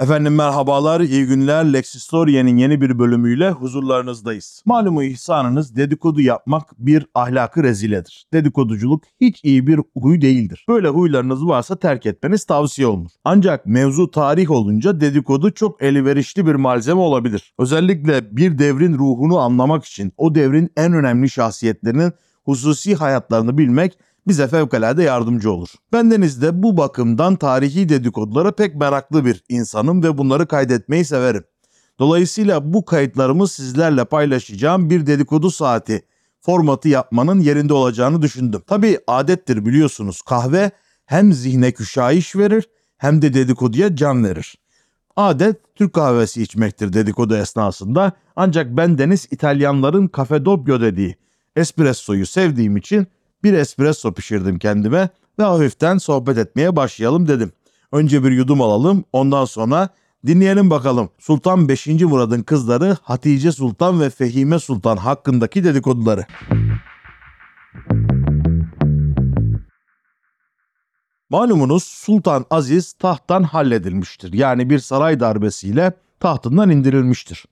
Efendim merhabalar, iyi günler. Lexistoria'nın yeni bir bölümüyle huzurlarınızdayız. Malumu ihsanınız dedikodu yapmak bir ahlakı reziledir. Dedikoduculuk hiç iyi bir huy değildir. Böyle huylarınız varsa terk etmeniz tavsiye olunur. Ancak mevzu tarih olunca dedikodu çok elverişli bir malzeme olabilir. Özellikle bir devrin ruhunu anlamak için o devrin en önemli şahsiyetlerinin hususi hayatlarını bilmek bize fevkalade yardımcı olur. Bendeniz de bu bakımdan tarihi dedikodulara pek meraklı bir insanım ve bunları kaydetmeyi severim. Dolayısıyla bu kayıtlarımı sizlerle paylaşacağım bir dedikodu saati formatı yapmanın yerinde olacağını düşündüm. Tabi adettir biliyorsunuz kahve hem zihne küşayiş verir hem de dedikoduya can verir. Adet Türk kahvesi içmektir dedikodu esnasında ancak bendeniz İtalyanların cafe doppio dediği espressoyu sevdiğim için bir espresso pişirdim kendime ve hafiften sohbet etmeye başlayalım dedim. Önce bir yudum alalım ondan sonra dinleyelim bakalım Sultan 5. Murad'ın kızları Hatice Sultan ve Fehime Sultan hakkındaki dedikoduları. Malumunuz Sultan Aziz tahttan halledilmiştir. Yani bir saray darbesiyle tahtından indirilmiştir.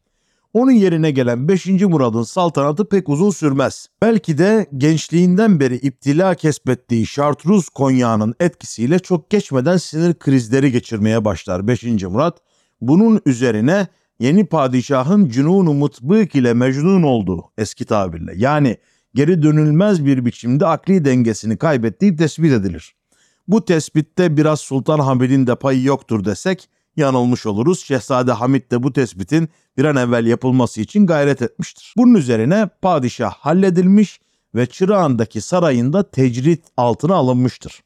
Onun yerine gelen 5. Murad'ın saltanatı pek uzun sürmez. Belki de gençliğinden beri iptila kesbettiği Şartruz konyağının etkisiyle çok geçmeden sinir krizleri geçirmeye başlar 5. Murad. Bunun üzerine yeni padişahın cünun-u mutbık ile mecnun olduğu eski tabirle yani geri dönülmez bir biçimde akli dengesini kaybettiği tespit edilir. Bu tespitte biraz Sultan Hamid'in de payı yoktur desek yanılmış oluruz. Şehzade Hamid de bu tespitin bir an evvel yapılması için gayret etmiştir. Bunun üzerine padişah halledilmiş ve Çırağan'daki sarayında tecrit altına alınmıştır.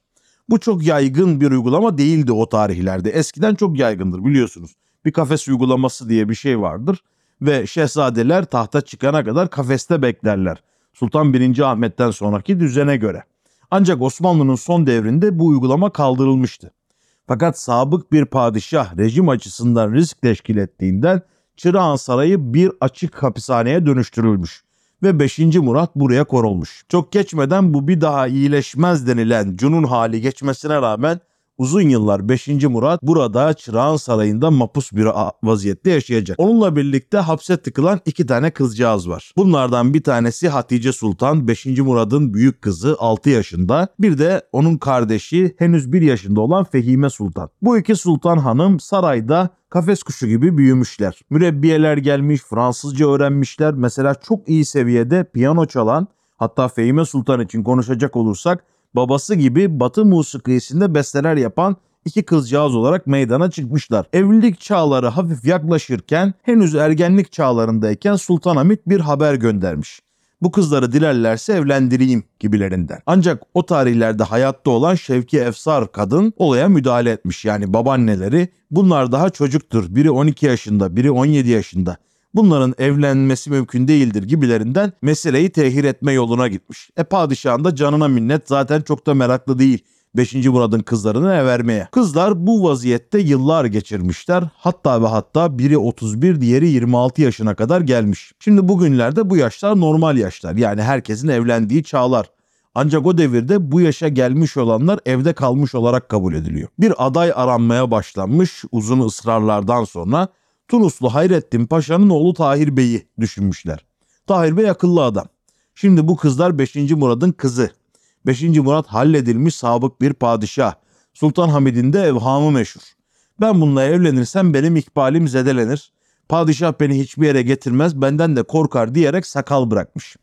Bu çok yaygın bir uygulama değildi o tarihlerde. Eskiden çok yaygındır biliyorsunuz. Bir kafes uygulaması diye bir şey vardır ve şehzadeler tahta çıkana kadar kafeste beklerler. Sultan 1. Ahmet'ten sonraki düzene göre. Ancak Osmanlı'nın son devrinde bu uygulama kaldırılmıştı. Fakat sabık bir padişah rejim açısından risk teşkil ettiğinden Çırağan Sarayı bir açık hapishaneye dönüştürülmüş ve 5. Murat buraya konulmuş. Çok geçmeden bu bir daha iyileşmez denilen cunun hali geçmesine rağmen uzun yıllar 5. Murat burada Çırağan Sarayı'nda mapus bir vaziyette yaşayacak. Onunla birlikte hapse tıkılan iki tane kızcağız var. Bunlardan bir tanesi Hatice Sultan 5. Murad'ın büyük kızı 6 yaşında. Bir de onun kardeşi henüz 1 yaşında olan Fehime Sultan. Bu iki sultan hanım sarayda kafes kuşu gibi büyümüşler. Mürebbiyeler gelmiş, Fransızca öğrenmişler. Mesela çok iyi seviyede piyano çalan hatta Fehime Sultan için konuşacak olursak babası gibi batı musikisinde besteler yapan iki kızcağız olarak meydana çıkmışlar. Evlilik çağları hafif yaklaşırken henüz ergenlik çağlarındayken Sultan Hamid bir haber göndermiş. Bu kızları dilerlerse evlendireyim gibilerinden. Ancak o tarihlerde hayatta olan Şevki Efsar kadın olaya müdahale etmiş. Yani babaanneleri bunlar daha çocuktur. Biri 12 yaşında, biri 17 yaşında bunların evlenmesi mümkün değildir gibilerinden meseleyi tehir etme yoluna gitmiş. E padişahın da canına minnet zaten çok da meraklı değil. 5. Murad'ın kızlarını ev vermeye. Kızlar bu vaziyette yıllar geçirmişler. Hatta ve hatta biri 31 diğeri 26 yaşına kadar gelmiş. Şimdi bugünlerde bu yaşlar normal yaşlar. Yani herkesin evlendiği çağlar. Ancak o devirde bu yaşa gelmiş olanlar evde kalmış olarak kabul ediliyor. Bir aday aranmaya başlanmış uzun ısrarlardan sonra Tunuslu Hayrettin Paşa'nın oğlu Tahir Bey'i düşünmüşler. Tahir Bey akıllı adam. Şimdi bu kızlar 5. Murad'ın kızı. 5. Murat halledilmiş sabık bir padişah. Sultan Hamid'in de evhamı meşhur. Ben bununla evlenirsem benim ikbalim zedelenir. Padişah beni hiçbir yere getirmez benden de korkar diyerek sakal bırakmış.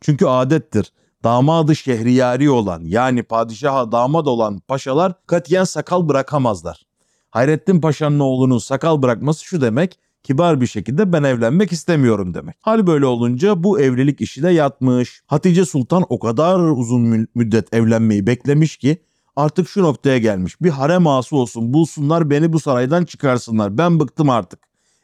Çünkü adettir. Damadı şehriyari olan yani padişaha damat olan paşalar katiyen sakal bırakamazlar. Hayrettin Paşa'nın oğlunun sakal bırakması şu demek, kibar bir şekilde ben evlenmek istemiyorum demek. Hal böyle olunca bu evlilik işi de yatmış. Hatice Sultan o kadar uzun müddet evlenmeyi beklemiş ki artık şu noktaya gelmiş. Bir harem ağası olsun bulsunlar beni bu saraydan çıkarsınlar. Ben bıktım artık.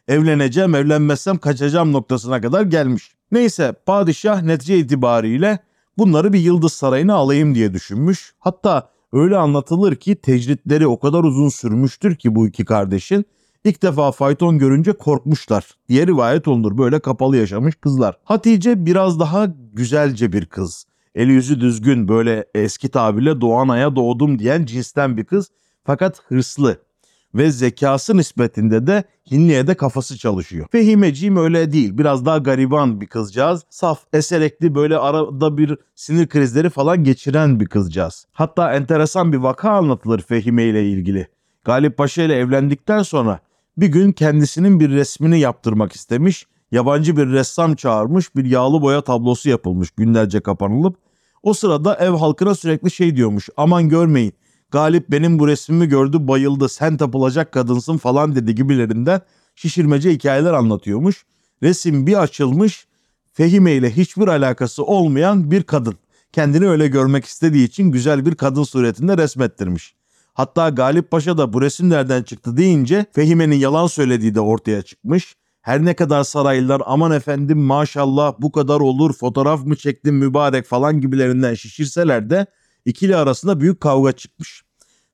Evleneceğim evlenmezsem kaçacağım noktasına kadar gelmiş. Neyse padişah netice itibariyle bunları bir yıldız sarayına alayım diye düşünmüş. Hatta öyle anlatılır ki tecritleri o kadar uzun sürmüştür ki bu iki kardeşin ilk defa fayton görünce korkmuşlar diye rivayet olunur. Böyle kapalı yaşamış kızlar. Hatice biraz daha güzelce bir kız. Eli yüzü düzgün böyle eski tabirle doğan aya doğdum diyen cinsten bir kız fakat hırslı. Ve zekası nispetinde de Hinli'ye de kafası çalışıyor. Fehimeciğim öyle değil. Biraz daha gariban bir kızcağız. Saf, eserekli böyle arada bir sinir krizleri falan geçiren bir kızcağız. Hatta enteresan bir vaka anlatılır Fehime ile ilgili. Galip Paşa ile evlendikten sonra bir gün kendisinin bir resmini yaptırmak istemiş. Yabancı bir ressam çağırmış. Bir yağlı boya tablosu yapılmış günlerce kapanılıp. O sırada ev halkına sürekli şey diyormuş. Aman görmeyin. Galip benim bu resmimi gördü bayıldı. Sen tapılacak kadınsın falan dedi gibilerinden şişirmece hikayeler anlatıyormuş. Resim bir açılmış. Fehime ile hiçbir alakası olmayan bir kadın. Kendini öyle görmek istediği için güzel bir kadın suretinde resmettirmiş. Hatta Galip Paşa da bu resim nereden çıktı deyince Fehime'nin yalan söylediği de ortaya çıkmış. Her ne kadar saraylılar aman efendim maşallah bu kadar olur fotoğraf mı çektin mübarek falan gibilerinden şişirseler de ikili arasında büyük kavga çıkmış.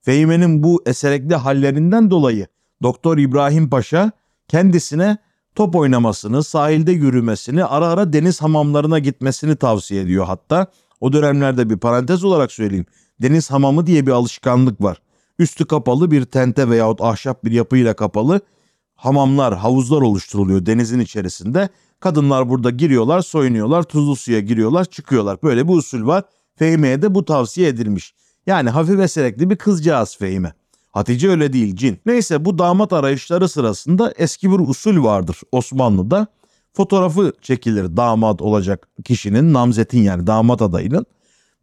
Fehime'nin bu eserekli hallerinden dolayı Doktor İbrahim Paşa kendisine top oynamasını, sahilde yürümesini, ara ara deniz hamamlarına gitmesini tavsiye ediyor hatta. O dönemlerde bir parantez olarak söyleyeyim. Deniz hamamı diye bir alışkanlık var. Üstü kapalı bir tente veyahut ahşap bir yapıyla kapalı hamamlar, havuzlar oluşturuluyor denizin içerisinde. Kadınlar burada giriyorlar, soyunuyorlar, tuzlu suya giriyorlar, çıkıyorlar. Böyle bir usul var. Fehime'ye de bu tavsiye edilmiş. Yani hafif eserekli bir kızcağız Fehime. Hatice öyle değil cin. Neyse bu damat arayışları sırasında eski bir usul vardır Osmanlı'da. Fotoğrafı çekilir damat olacak kişinin, namzetin yani damat adayının.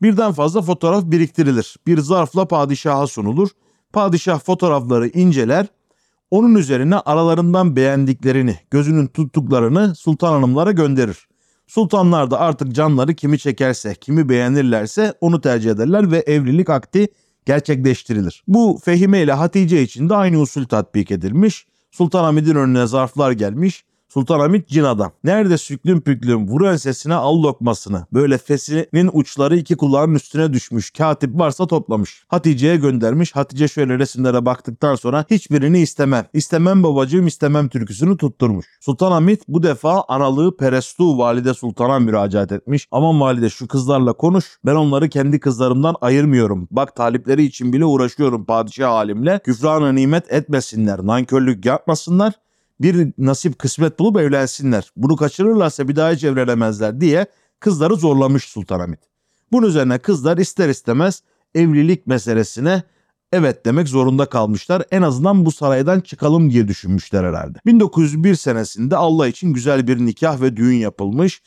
Birden fazla fotoğraf biriktirilir. Bir zarfla padişaha sunulur. Padişah fotoğrafları inceler. Onun üzerine aralarından beğendiklerini, gözünün tuttuklarını sultan hanımlara gönderir. Sultanlar da artık canları kimi çekerse, kimi beğenirlerse onu tercih ederler ve evlilik akti gerçekleştirilir. Bu Fehime ile Hatice için de aynı usul tatbik edilmiş. Sultan Hamid'in önüne zarflar gelmiş. Sultan Hamid cin adam. Nerede süklüm püklüm vur ensesine al lokmasını. Böyle fesinin uçları iki kulağının üstüne düşmüş. Katip varsa toplamış. Hatice'ye göndermiş. Hatice şöyle resimlere baktıktan sonra hiçbirini istemem. İstemem babacığım istemem türküsünü tutturmuş. Sultan Hamid bu defa analığı Perestu valide sultana müracaat etmiş. Aman valide şu kızlarla konuş. Ben onları kendi kızlarımdan ayırmıyorum. Bak talipleri için bile uğraşıyorum padişah halimle. Küfrana nimet etmesinler. Nankörlük yapmasınlar bir nasip kısmet bulup evlensinler. Bunu kaçırırlarsa bir daha hiç evlenemezler diye kızları zorlamış Sultanahmet. Bunun üzerine kızlar ister istemez evlilik meselesine evet demek zorunda kalmışlar. En azından bu saraydan çıkalım diye düşünmüşler herhalde. 1901 senesinde Allah için güzel bir nikah ve düğün yapılmış.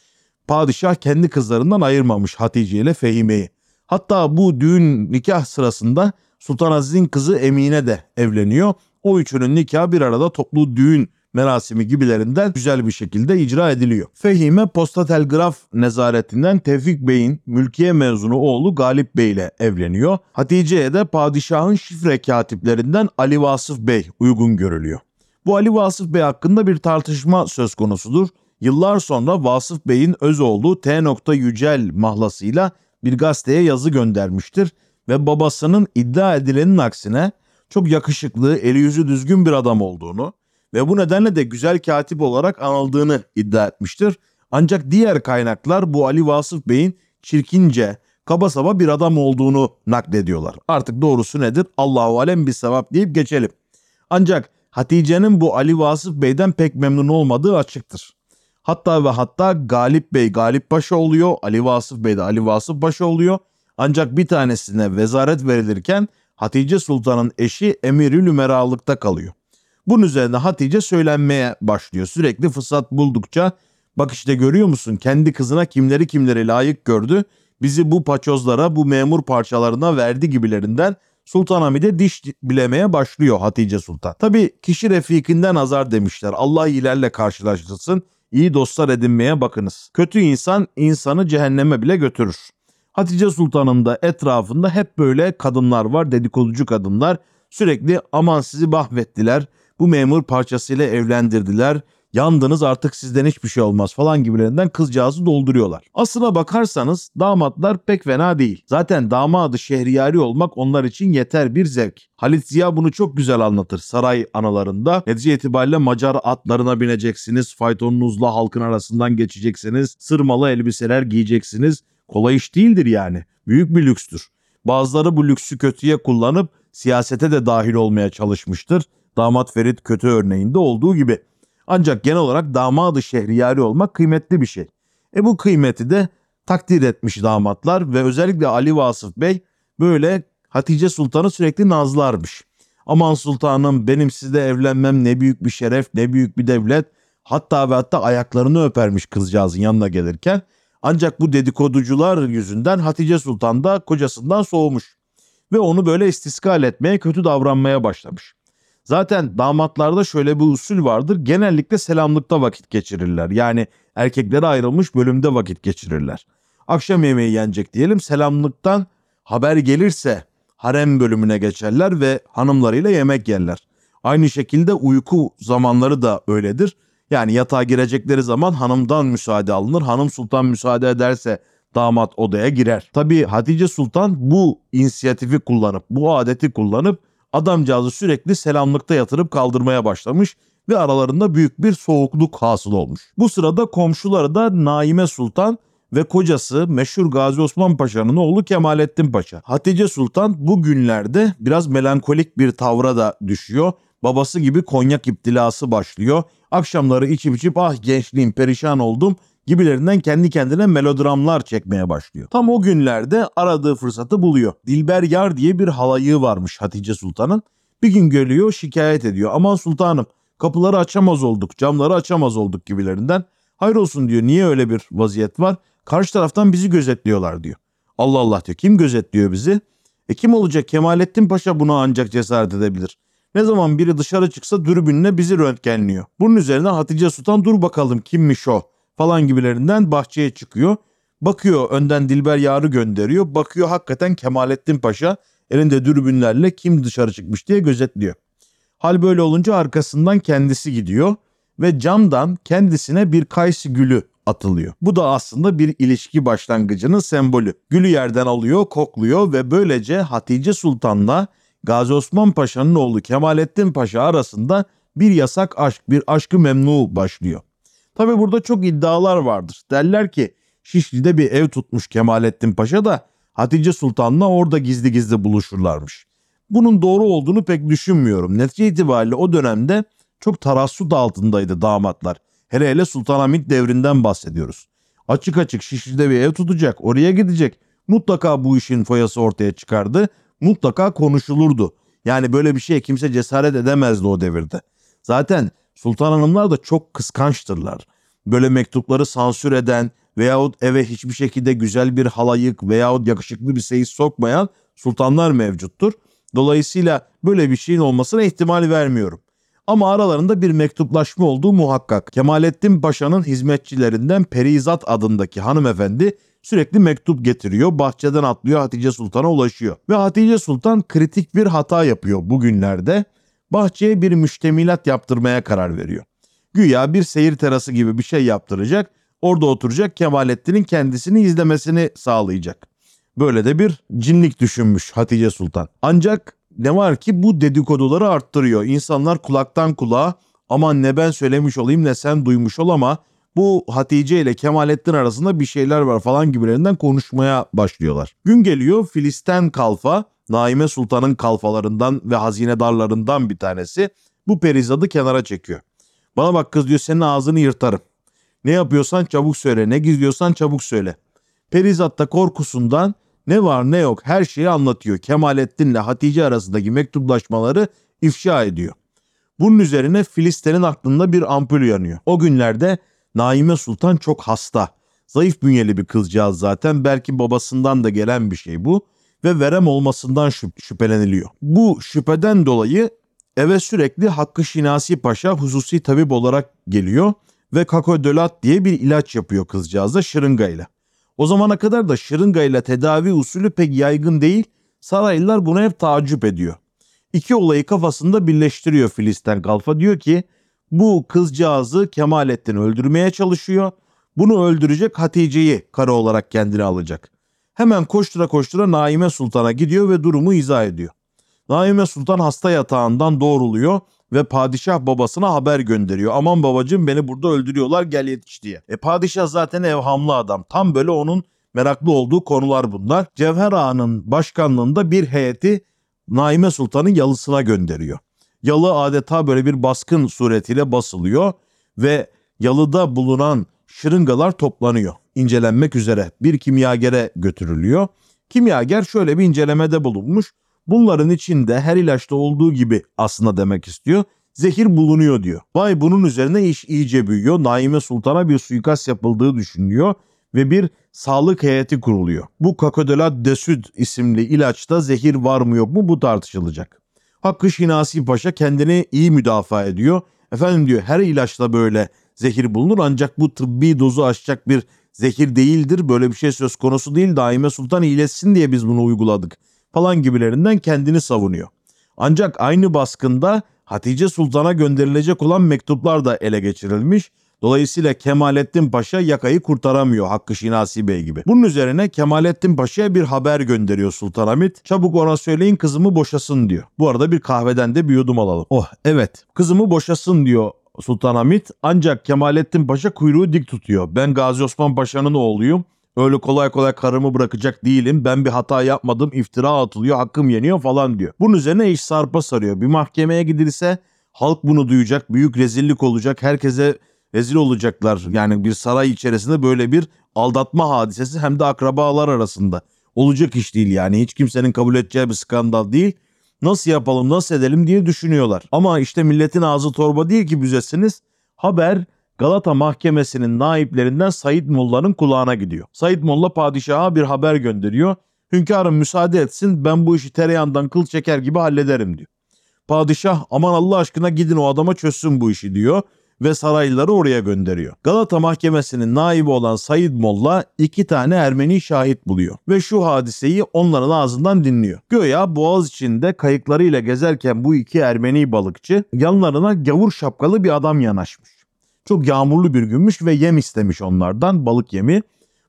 Padişah kendi kızlarından ayırmamış Hatice ile Fehime'yi. Hatta bu düğün nikah sırasında Sultan Aziz'in kızı Emine de evleniyor. O üçünün nikahı bir arada toplu düğün merasimi gibilerinden güzel bir şekilde icra ediliyor. Fehime Posta Telgraf Nezaretinden Tevfik Bey'in mülkiye mezunu oğlu Galip Bey ile evleniyor. Hatice'ye de padişahın şifre katiplerinden Ali Vasıf Bey uygun görülüyor. Bu Ali Vasıf Bey hakkında bir tartışma söz konusudur. Yıllar sonra Vasıf Bey'in öz olduğu T. Yücel mahlasıyla bir gazeteye yazı göndermiştir ve babasının iddia edilenin aksine çok yakışıklı, eli yüzü düzgün bir adam olduğunu, ve bu nedenle de güzel katip olarak anıldığını iddia etmiştir. Ancak diğer kaynaklar bu Ali Vasıf Bey'in çirkince, kaba saba bir adam olduğunu naklediyorlar. Artık doğrusu nedir? Allahu alem bir sevap deyip geçelim. Ancak Hatice'nin bu Ali Vasıf Bey'den pek memnun olmadığı açıktır. Hatta ve hatta Galip Bey Galip Paşa oluyor, Ali Vasıf Bey de Ali Vasıf Paşa oluyor. Ancak bir tanesine vezaret verilirken Hatice Sultan'ın eşi Emirül Ümeralıkta kalıyor. Bunun üzerine Hatice söylenmeye başlıyor. Sürekli fırsat buldukça bak işte görüyor musun kendi kızına kimleri kimleri layık gördü. Bizi bu paçozlara bu memur parçalarına verdi gibilerinden Sultan Hamid'e diş bilemeye başlıyor Hatice Sultan. Tabi kişi refikinden azar demişler. Allah ilerle karşılaştırsın. İyi dostlar edinmeye bakınız. Kötü insan insanı cehenneme bile götürür. Hatice Sultan'ın da etrafında hep böyle kadınlar var, dedikoducu kadınlar. Sürekli aman sizi mahvettiler, bu memur parçasıyla evlendirdiler. Yandınız artık sizden hiçbir şey olmaz falan gibilerinden kızcağızı dolduruyorlar. Aslına bakarsanız damatlar pek fena değil. Zaten damadı şehriyari olmak onlar için yeter bir zevk. Halit Ziya bunu çok güzel anlatır saray analarında. Netice itibariyle Macar atlarına bineceksiniz, faytonunuzla halkın arasından geçeceksiniz, sırmalı elbiseler giyeceksiniz. Kolay iş değildir yani. Büyük bir lükstür. Bazıları bu lüksü kötüye kullanıp siyasete de dahil olmaya çalışmıştır. Damat Ferit kötü örneğinde olduğu gibi. Ancak genel olarak damadı şehriyari olmak kıymetli bir şey. E bu kıymeti de takdir etmiş damatlar ve özellikle Ali Vasıf Bey böyle Hatice Sultan'ı sürekli nazlarmış. Aman sultanım benim sizle evlenmem ne büyük bir şeref ne büyük bir devlet. Hatta ve hatta ayaklarını öpermiş kızcağızın yanına gelirken. Ancak bu dedikoducular yüzünden Hatice Sultan da kocasından soğumuş. Ve onu böyle istiskal etmeye kötü davranmaya başlamış. Zaten damatlarda şöyle bir usul vardır. Genellikle selamlıkta vakit geçirirler. Yani erkeklere ayrılmış bölümde vakit geçirirler. Akşam yemeği yenecek diyelim selamlıktan haber gelirse harem bölümüne geçerler ve hanımlarıyla yemek yerler. Aynı şekilde uyku zamanları da öyledir. Yani yatağa girecekleri zaman hanımdan müsaade alınır. Hanım sultan müsaade ederse damat odaya girer. Tabii Hatice Sultan bu inisiyatifi kullanıp, bu adeti kullanıp adamcağızı sürekli selamlıkta yatırıp kaldırmaya başlamış ve aralarında büyük bir soğukluk hasıl olmuş. Bu sırada komşuları da Naime Sultan ve kocası meşhur Gazi Osman Paşa'nın oğlu Kemalettin Paşa. Hatice Sultan bu günlerde biraz melankolik bir tavra da düşüyor. Babası gibi konyak iptilası başlıyor. Akşamları içip içip ah gençliğim perişan oldum gibilerinden kendi kendine melodramlar çekmeye başlıyor. Tam o günlerde aradığı fırsatı buluyor. Dilber Yar diye bir halayığı varmış Hatice Sultan'ın. Bir gün geliyor şikayet ediyor. Aman sultanım kapıları açamaz olduk, camları açamaz olduk gibilerinden. Hayır olsun diyor niye öyle bir vaziyet var? Karşı taraftan bizi gözetliyorlar diyor. Allah Allah diyor kim gözetliyor bizi? E kim olacak Kemalettin Paşa buna ancak cesaret edebilir. Ne zaman biri dışarı çıksa dürbünle bizi röntgenliyor. Bunun üzerine Hatice Sultan dur bakalım kimmiş o falan gibilerinden bahçeye çıkıyor. Bakıyor önden Dilber Yar'ı gönderiyor. Bakıyor hakikaten Kemalettin Paşa elinde dürbünlerle kim dışarı çıkmış diye gözetliyor. Hal böyle olunca arkasından kendisi gidiyor ve camdan kendisine bir kayısı gülü atılıyor. Bu da aslında bir ilişki başlangıcının sembolü. Gülü yerden alıyor, kokluyor ve böylece Hatice Sultan'la Gazi Osman Paşa'nın oğlu Kemalettin Paşa arasında bir yasak aşk, bir aşkı memnu başlıyor. Tabi burada çok iddialar vardır. Derler ki Şişli'de bir ev tutmuş Kemalettin Paşa da Hatice Sultan'la orada gizli gizli buluşurlarmış. Bunun doğru olduğunu pek düşünmüyorum. Netice itibariyle o dönemde çok tarassut altındaydı damatlar. Hele hele Sultanahmet devrinden bahsediyoruz. Açık açık Şişli'de bir ev tutacak, oraya gidecek. Mutlaka bu işin foyası ortaya çıkardı. Mutlaka konuşulurdu. Yani böyle bir şeye kimse cesaret edemezdi o devirde. Zaten sultan hanımlar da çok kıskançtırlar. Böyle mektupları sansür eden veyahut eve hiçbir şekilde güzel bir halayık veyahut yakışıklı bir seyis sokmayan sultanlar mevcuttur. Dolayısıyla böyle bir şeyin olmasına ihtimal vermiyorum. Ama aralarında bir mektuplaşma olduğu muhakkak. Kemalettin Paşa'nın hizmetçilerinden Perizat adındaki hanımefendi sürekli mektup getiriyor. Bahçeden atlıyor Hatice Sultan'a ulaşıyor. Ve Hatice Sultan kritik bir hata yapıyor bugünlerde. Bahçeye bir müştemilat yaptırmaya karar veriyor. Güya bir seyir terası gibi bir şey yaptıracak. Orada oturacak Kemalettin'in kendisini izlemesini sağlayacak. Böyle de bir cinlik düşünmüş Hatice Sultan. Ancak ne var ki bu dedikoduları arttırıyor. İnsanlar kulaktan kulağa aman ne ben söylemiş olayım ne sen duymuş ol ama bu Hatice ile Kemalettin arasında bir şeyler var falan gibilerinden konuşmaya başlıyorlar. Gün geliyor Filisten kalfa Naime Sultan'ın kalfalarından ve hazinedarlarından bir tanesi bu perizadı kenara çekiyor. Bana bak kız diyor senin ağzını yırtarım. Ne yapıyorsan çabuk söyle ne gizliyorsan çabuk söyle. Perizat da korkusundan ne var ne yok her şeyi anlatıyor. Kemalettin'le Hatice arasındaki mektuplaşmaları ifşa ediyor. Bunun üzerine Filistin'in aklında bir ampul yanıyor. O günlerde Naime Sultan çok hasta. Zayıf bünyeli bir kızcağız zaten. Belki babasından da gelen bir şey bu. Ve verem olmasından şüp- şüpheleniliyor. Bu şüpheden dolayı eve sürekli Hakkı Şinasi Paşa hususi tabip olarak geliyor. Ve kakodolat diye bir ilaç yapıyor kızcağıza şırıngayla. O zamana kadar da şırıngayla tedavi usulü pek yaygın değil. Saraylılar buna hep tacip ediyor. İki olayı kafasında birleştiriyor Filisten Kalfa. Diyor ki bu kızcağızı Kemalettin öldürmeye çalışıyor. Bunu öldürecek Hatice'yi karı olarak kendine alacak. Hemen koştura koştura Naime Sultan'a gidiyor ve durumu izah ediyor. Naime Sultan hasta yatağından doğruluyor ve padişah babasına haber gönderiyor. Aman babacığım beni burada öldürüyorlar gel yetiş diye. E padişah zaten evhamlı adam. Tam böyle onun meraklı olduğu konular bunlar. Cevher Ağa'nın başkanlığında bir heyeti Naime Sultan'ı yalısına gönderiyor. Yalı adeta böyle bir baskın suretiyle basılıyor ve yalıda bulunan şırıngalar toplanıyor. İncelenmek üzere bir kimyagere götürülüyor. Kimyager şöyle bir incelemede bulunmuş. Bunların içinde her ilaçta olduğu gibi aslında demek istiyor. Zehir bulunuyor diyor. Vay bunun üzerine iş iyice büyüyor. Naime Sultan'a bir suikast yapıldığı düşünülüyor ve bir sağlık heyeti kuruluyor. Bu Kakodelat Desüd isimli ilaçta zehir var mı yok mu bu tartışılacak. Hakkı Şinasi Paşa kendini iyi müdafaa ediyor. Efendim diyor her ilaçta böyle zehir bulunur ancak bu tıbbi dozu aşacak bir zehir değildir. Böyle bir şey söz konusu değil. Daime Sultan iyileşsin diye biz bunu uyguladık falan gibilerinden kendini savunuyor. Ancak aynı baskında Hatice Sultan'a gönderilecek olan mektuplar da ele geçirilmiş. Dolayısıyla Kemalettin Paşa yakayı kurtaramıyor Hakkı Şinasi Bey gibi. Bunun üzerine Kemalettin Paşa'ya bir haber gönderiyor Sultanahmet. Çabuk ona söyleyin kızımı boşasın diyor. Bu arada bir kahveden de bir yudum alalım. Oh evet kızımı boşasın diyor Sultanahmet. Ancak Kemalettin Paşa kuyruğu dik tutuyor. Ben Gazi Osman Paşa'nın oğluyum. Öyle kolay kolay karımı bırakacak değilim. Ben bir hata yapmadım. iftira atılıyor. Hakkım yeniyor falan diyor. Bunun üzerine iş sarpa sarıyor. Bir mahkemeye gidilse halk bunu duyacak. Büyük rezillik olacak. Herkese rezil olacaklar. Yani bir saray içerisinde böyle bir aldatma hadisesi hem de akrabalar arasında. Olacak iş değil yani. Hiç kimsenin kabul edeceği bir skandal değil. Nasıl yapalım, nasıl edelim diye düşünüyorlar. Ama işte milletin ağzı torba değil ki büzesiniz. Haber Galata Mahkemesi'nin naiplerinden Said Molla'nın kulağına gidiyor. Said Molla padişaha bir haber gönderiyor. Hünkârım müsaade etsin ben bu işi tereyağından kıl çeker gibi hallederim diyor. Padişah aman Allah aşkına gidin o adama çözsün bu işi diyor ve saraylıları oraya gönderiyor. Galata Mahkemesi'nin naibi olan Said Molla iki tane Ermeni şahit buluyor ve şu hadiseyi onların ağzından dinliyor. Göya boğaz içinde kayıklarıyla gezerken bu iki Ermeni balıkçı yanlarına gavur şapkalı bir adam yanaşmış. Çok yağmurlu bir günmüş ve yem istemiş onlardan balık yemi.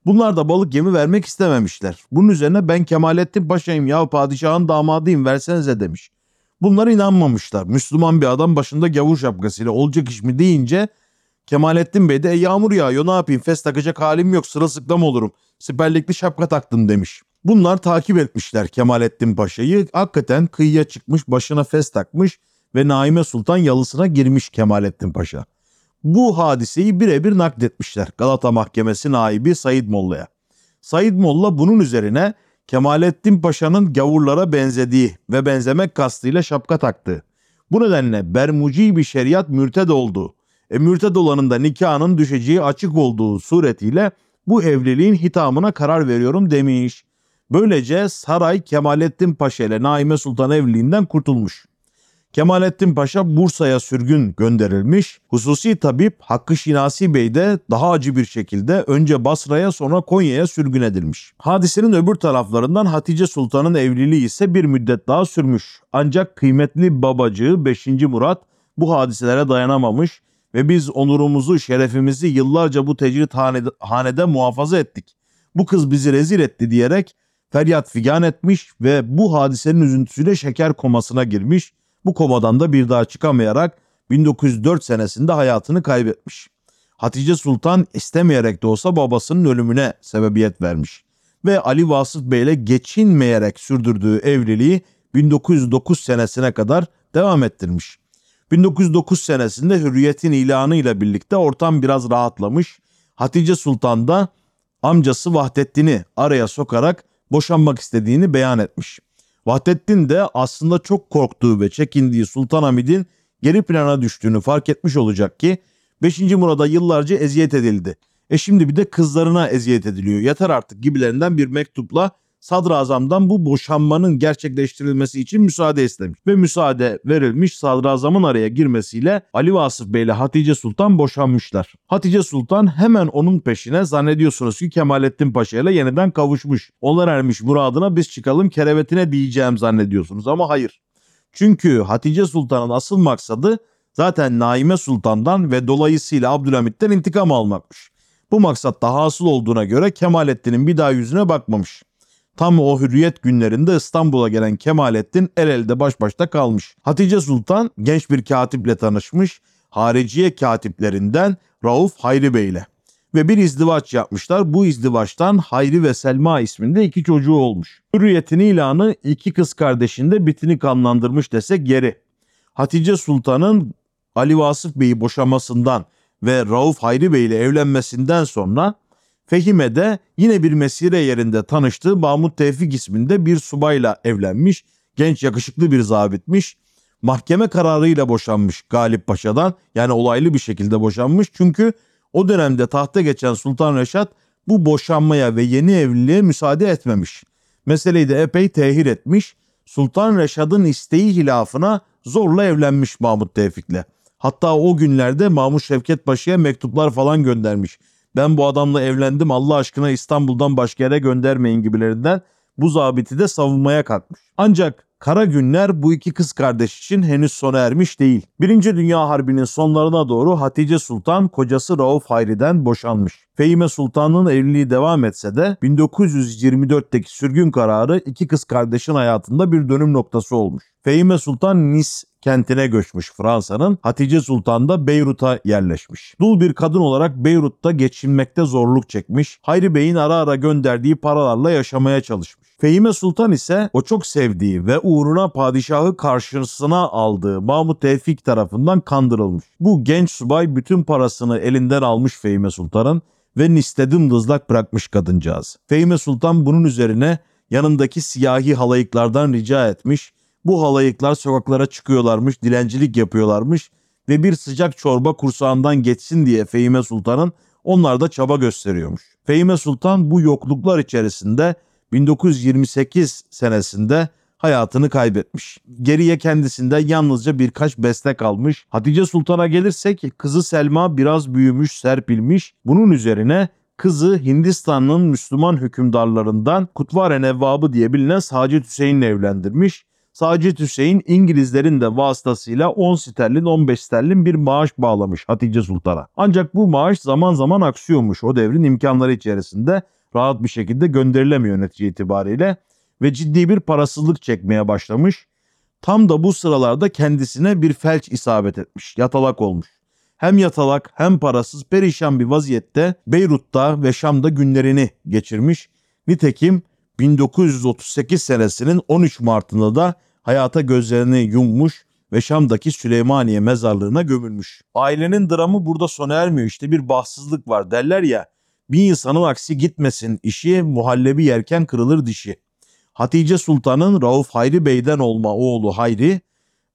Bunlar da balık yemi vermek istememişler. Bunun üzerine ben Kemalettin Paşa'yım ya padişahın damadıyım versenize demiş. Bunlar inanmamışlar. Müslüman bir adam başında gavur şapkasıyla olacak iş mi deyince Kemalettin Bey de e, yağmur yağıyor ne yapayım fes takacak halim yok sırılsıklam olurum. Siperlikli şapka taktım demiş. Bunlar takip etmişler Kemalettin Paşa'yı. Hakikaten kıyıya çıkmış başına fes takmış ve Naime Sultan yalısına girmiş Kemalettin Paşa. Bu hadiseyi birebir nakletmişler Galata Mahkemesi naibi Said Molla'ya. Said Molla bunun üzerine Kemalettin Paşa'nın gavurlara benzediği ve benzemek kastıyla şapka taktığı. Bu nedenle bermuci bir şeriat mürted olduğu, e, mürted olanın da nikahının düşeceği açık olduğu suretiyle bu evliliğin hitamına karar veriyorum demiş. Böylece saray Kemalettin Paşa ile Naime Sultan evliliğinden kurtulmuş. Kemalettin Paşa Bursa'ya sürgün gönderilmiş. Hususi tabip Hakkı Şinasi Bey de daha acı bir şekilde önce Basra'ya sonra Konya'ya sürgün edilmiş. Hadisenin öbür taraflarından Hatice Sultan'ın evliliği ise bir müddet daha sürmüş. Ancak kıymetli babacığı 5. Murat bu hadiselere dayanamamış ve biz onurumuzu, şerefimizi yıllarca bu tecrit hanede, muhafaza ettik. Bu kız bizi rezil etti diyerek feryat figan etmiş ve bu hadisenin üzüntüsüyle şeker komasına girmiş bu komadan da bir daha çıkamayarak 1904 senesinde hayatını kaybetmiş. Hatice Sultan istemeyerek de olsa babasının ölümüne sebebiyet vermiş ve Ali Vasıf Bey ile geçinmeyerek sürdürdüğü evliliği 1909 senesine kadar devam ettirmiş. 1909 senesinde hürriyetin ilanı ile birlikte ortam biraz rahatlamış. Hatice Sultan da amcası Vahdettin'i araya sokarak boşanmak istediğini beyan etmiş. Vahdettin de aslında çok korktuğu ve çekindiği Sultanahmet'in geri plana düştüğünü fark etmiş olacak ki 5. Murad'a yıllarca eziyet edildi. E şimdi bir de kızlarına eziyet ediliyor. Yeter artık gibilerinden bir mektupla sadrazamdan bu boşanmanın gerçekleştirilmesi için müsaade istemiş. Ve müsaade verilmiş sadrazamın araya girmesiyle Ali Vasıf Bey ile Hatice Sultan boşanmışlar. Hatice Sultan hemen onun peşine zannediyorsunuz ki Kemalettin Paşa ile yeniden kavuşmuş. Onlar ermiş muradına biz çıkalım kerevetine diyeceğim zannediyorsunuz ama hayır. Çünkü Hatice Sultan'ın asıl maksadı zaten Naime Sultan'dan ve dolayısıyla Abdülhamit'ten intikam almakmış. Bu maksat da hasıl olduğuna göre Kemalettin'in bir daha yüzüne bakmamış. Tam o hürriyet günlerinde İstanbul'a gelen Kemalettin el elde baş başta kalmış. Hatice Sultan genç bir katiple tanışmış. Hariciye katiplerinden Rauf Hayri Bey ile. ve bir izdivaç yapmışlar. Bu izdivaçtan Hayri ve Selma isminde iki çocuğu olmuş. Hürriyetin ilanı iki kız kardeşinde bitini kanlandırmış desek yeri. Hatice Sultan'ın Ali Vasıf Bey'i boşamasından ve Rauf Hayri Bey ile evlenmesinden sonra Fehime'de yine bir mesire yerinde tanıştığı Mahmut Tevfik isminde bir subayla evlenmiş. Genç yakışıklı bir zabitmiş. Mahkeme kararıyla boşanmış Galip Paşa'dan. Yani olaylı bir şekilde boşanmış. Çünkü o dönemde tahta geçen Sultan Reşat bu boşanmaya ve yeni evliliğe müsaade etmemiş. Meseleyi de epey tehir etmiş. Sultan Reşad'ın isteği hilafına zorla evlenmiş Mahmut Tevfik'le. Hatta o günlerde Mahmut Şevket Paşa'ya mektuplar falan göndermiş. Ben bu adamla evlendim Allah aşkına İstanbul'dan başka yere göndermeyin gibilerinden bu zabiti de savunmaya kalkmış. Ancak kara günler bu iki kız kardeş için henüz sona ermiş değil. Birinci Dünya Harbi'nin sonlarına doğru Hatice Sultan kocası Rauf Hayri'den boşanmış. Fehime Sultan'ın evliliği devam etse de 1924'teki sürgün kararı iki kız kardeşin hayatında bir dönüm noktası olmuş. Fehime Sultan Nice kentine göçmüş Fransa'nın. Hatice Sultan da Beyrut'a yerleşmiş. Dul bir kadın olarak Beyrut'ta geçinmekte zorluk çekmiş. Hayri Bey'in ara ara gönderdiği paralarla yaşamaya çalışmış. Fehime Sultan ise o çok sevdiği ve uğruna padişahı karşısına aldığı Mahmut Tevfik tarafından kandırılmış. Bu genç subay bütün parasını elinden almış Fehime Sultan'ın ve Nis'te dımdızlak bırakmış kadıncağız. Fehime Sultan bunun üzerine yanındaki siyahi halayıklardan rica etmiş bu halayıklar sokaklara çıkıyorlarmış, dilencilik yapıyorlarmış ve bir sıcak çorba kursağından geçsin diye Fehime Sultan'ın onlar da çaba gösteriyormuş. Fehime Sultan bu yokluklar içerisinde 1928 senesinde hayatını kaybetmiş. Geriye kendisinde yalnızca birkaç beste kalmış. Hatice Sultan'a gelirsek kızı Selma biraz büyümüş, serpilmiş. Bunun üzerine kızı Hindistan'ın Müslüman hükümdarlarından Kutvare Nevvabı diye bilinen Sacit Hüseyin'le evlendirmiş. Sacit Hüseyin İngilizlerin de vasıtasıyla 10 sterlin 15 sterlin bir maaş bağlamış Hatice Sultan'a. Ancak bu maaş zaman zaman aksıyormuş o devrin imkanları içerisinde rahat bir şekilde gönderilemiyor netice itibariyle ve ciddi bir parasızlık çekmeye başlamış. Tam da bu sıralarda kendisine bir felç isabet etmiş, yatalak olmuş. Hem yatalak hem parasız perişan bir vaziyette Beyrut'ta ve Şam'da günlerini geçirmiş. Nitekim 1938 senesinin 13 Mart'ında da hayata gözlerini yummuş ve Şam'daki Süleymaniye mezarlığına gömülmüş. Ailenin dramı burada sona ermiyor. İşte bir bahtsızlık var derler ya. Bir insanın aksi gitmesin işi muhallebi yerken kırılır dişi. Hatice Sultan'ın Rauf Hayri Bey'den olma oğlu Hayri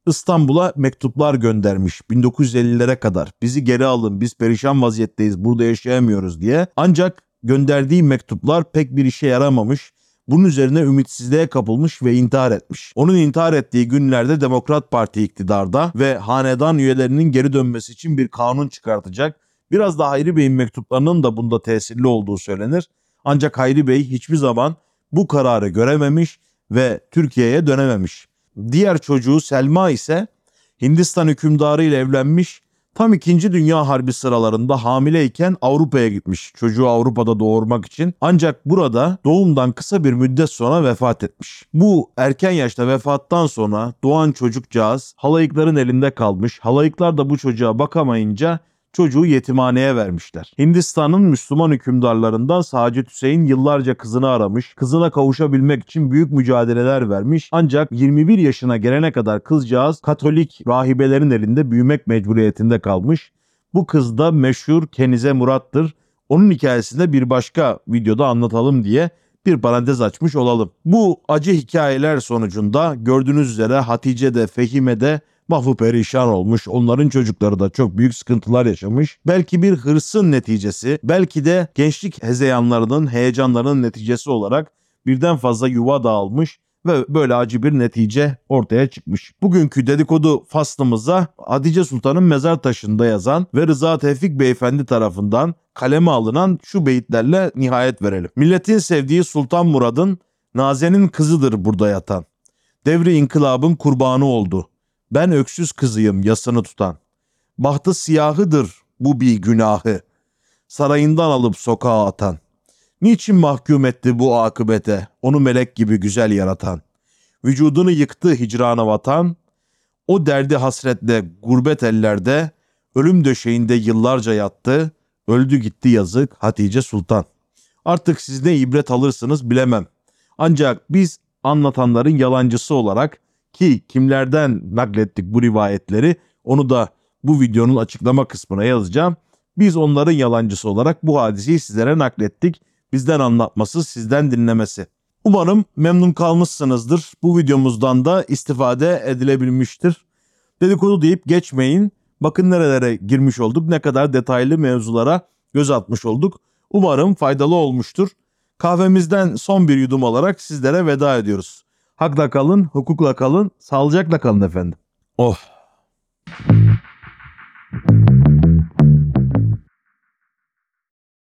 İstanbul'a mektuplar göndermiş 1950'lere kadar. Bizi geri alın biz perişan vaziyetteyiz burada yaşayamıyoruz diye. Ancak gönderdiği mektuplar pek bir işe yaramamış bunun üzerine ümitsizliğe kapılmış ve intihar etmiş. Onun intihar ettiği günlerde Demokrat Parti iktidarda ve hanedan üyelerinin geri dönmesi için bir kanun çıkartacak. Biraz da Hayri Bey'in mektuplarının da bunda tesirli olduğu söylenir. Ancak Hayri Bey hiçbir zaman bu kararı görememiş ve Türkiye'ye dönememiş. Diğer çocuğu Selma ise Hindistan hükümdarı ile evlenmiş Tam 2. Dünya Harbi sıralarında hamileyken Avrupa'ya gitmiş çocuğu Avrupa'da doğurmak için. Ancak burada doğumdan kısa bir müddet sonra vefat etmiş. Bu erken yaşta vefattan sonra doğan çocukcağız halayıkların elinde kalmış. Halayıklar da bu çocuğa bakamayınca çocuğu yetimhaneye vermişler. Hindistan'ın Müslüman hükümdarlarından Sacit Hüseyin yıllarca kızını aramış, kızına kavuşabilmek için büyük mücadeleler vermiş. Ancak 21 yaşına gelene kadar kızcağız Katolik rahibelerin elinde büyümek mecburiyetinde kalmış. Bu kız da meşhur Kenize Murat'tır. Onun hikayesinde bir başka videoda anlatalım diye bir parantez açmış olalım. Bu acı hikayeler sonucunda gördüğünüz üzere Hatice de Fehime de mahvu perişan olmuş. Onların çocukları da çok büyük sıkıntılar yaşamış. Belki bir hırsın neticesi, belki de gençlik hezeyanlarının, heyecanlarının neticesi olarak birden fazla yuva dağılmış ve böyle acı bir netice ortaya çıkmış. Bugünkü dedikodu faslımıza Hatice Sultan'ın mezar taşında yazan ve Rıza Tevfik Beyefendi tarafından kaleme alınan şu beyitlerle nihayet verelim. Milletin sevdiği Sultan Murad'ın Naze'nin kızıdır burada yatan. Devri inkılabın kurbanı oldu. Ben öksüz kızıyım yasını tutan. Bahtı siyahıdır bu bir günahı. Sarayından alıp sokağa atan. Niçin mahkum etti bu akıbete onu melek gibi güzel yaratan? Vücudunu yıktı hicrana vatan. O derdi hasretle gurbet ellerde ölüm döşeğinde yıllarca yattı. Öldü gitti yazık Hatice Sultan. Artık siz ne ibret alırsınız bilemem. Ancak biz anlatanların yalancısı olarak ki kimlerden naklettik bu rivayetleri onu da bu videonun açıklama kısmına yazacağım. Biz onların yalancısı olarak bu hadiseyi sizlere naklettik. Bizden anlatması, sizden dinlemesi. Umarım memnun kalmışsınızdır. Bu videomuzdan da istifade edilebilmiştir. Dedikodu deyip geçmeyin. Bakın nerelere girmiş olduk, ne kadar detaylı mevzulara göz atmış olduk. Umarım faydalı olmuştur. Kahvemizden son bir yudum alarak sizlere veda ediyoruz. Hakla kalın, hukukla kalın, sağlıcakla kalın efendim. Oh.